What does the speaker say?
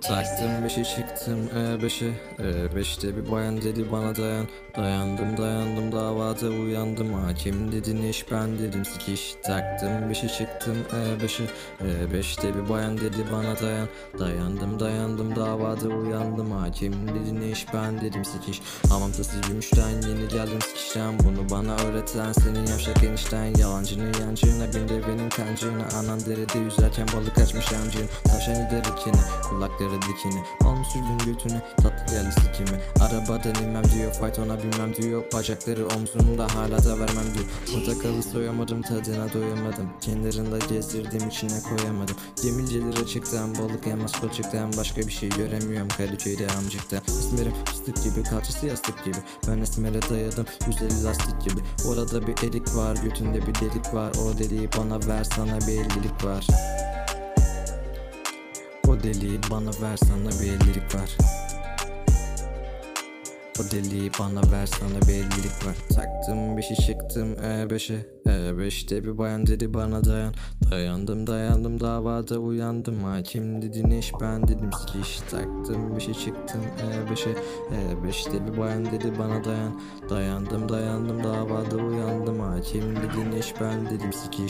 Taktım beşi çıktım e beşe e beşte bir bayan dedi bana dayan. Dayandım dayandım davada uyandım. Hakim dedin iş ben dedim. Sikiş Taktım beşi çıktım e beşe e beşte bir bayan dedi bana dayan. Dayandım dayandım davada uyandım. Hakim dedin iş ben dedim. Sikiş Hamamda gümüşten yeni geldim sikişten. Bunu bana öğreten senin yavşak enişten. Yalancının yancına bin de benim kancığına. Anan derede yüzerken balık açmış amcın Tavşan gider ikini kulakları dikini. Almış sürdün götüne tatlı geldi sikimi. Arabadan inmem diyor fight ona bilmem diyor. Bacakları omzumda hala da vermem diyor. Portakalı soyamadım tadına doyamadım. Kenarında gezdirdim içine koyamadım. Gemilcelere çıktım balık yemez kolçuktan Başka bir şey göremiyorum Kadıköy'de amcıkta. İsmerim fıstık gibi kalçası yastık gibi. Ben esmere dayadım 150 lastik gibi. Orada bir elik var götünde bir delik var. O deliği bana ver sana bir ellilik var o deliği bana ver sana bir ellilik var O deliği bana ver sana bir ellilik var Taktım beşi çıktım e beşe. E beşte bir bayan dedi bana dayan. Dayandım dayandım davada uyandım. Hakim dedi ne iş? Ben dedim sikiş. Taktım beşi çıktım e beşe. E beşte bir bayan dedi bana dayan. Dayandım dayandım davada uyandım. Hakim dedi ne iş? Ben dedim sikiş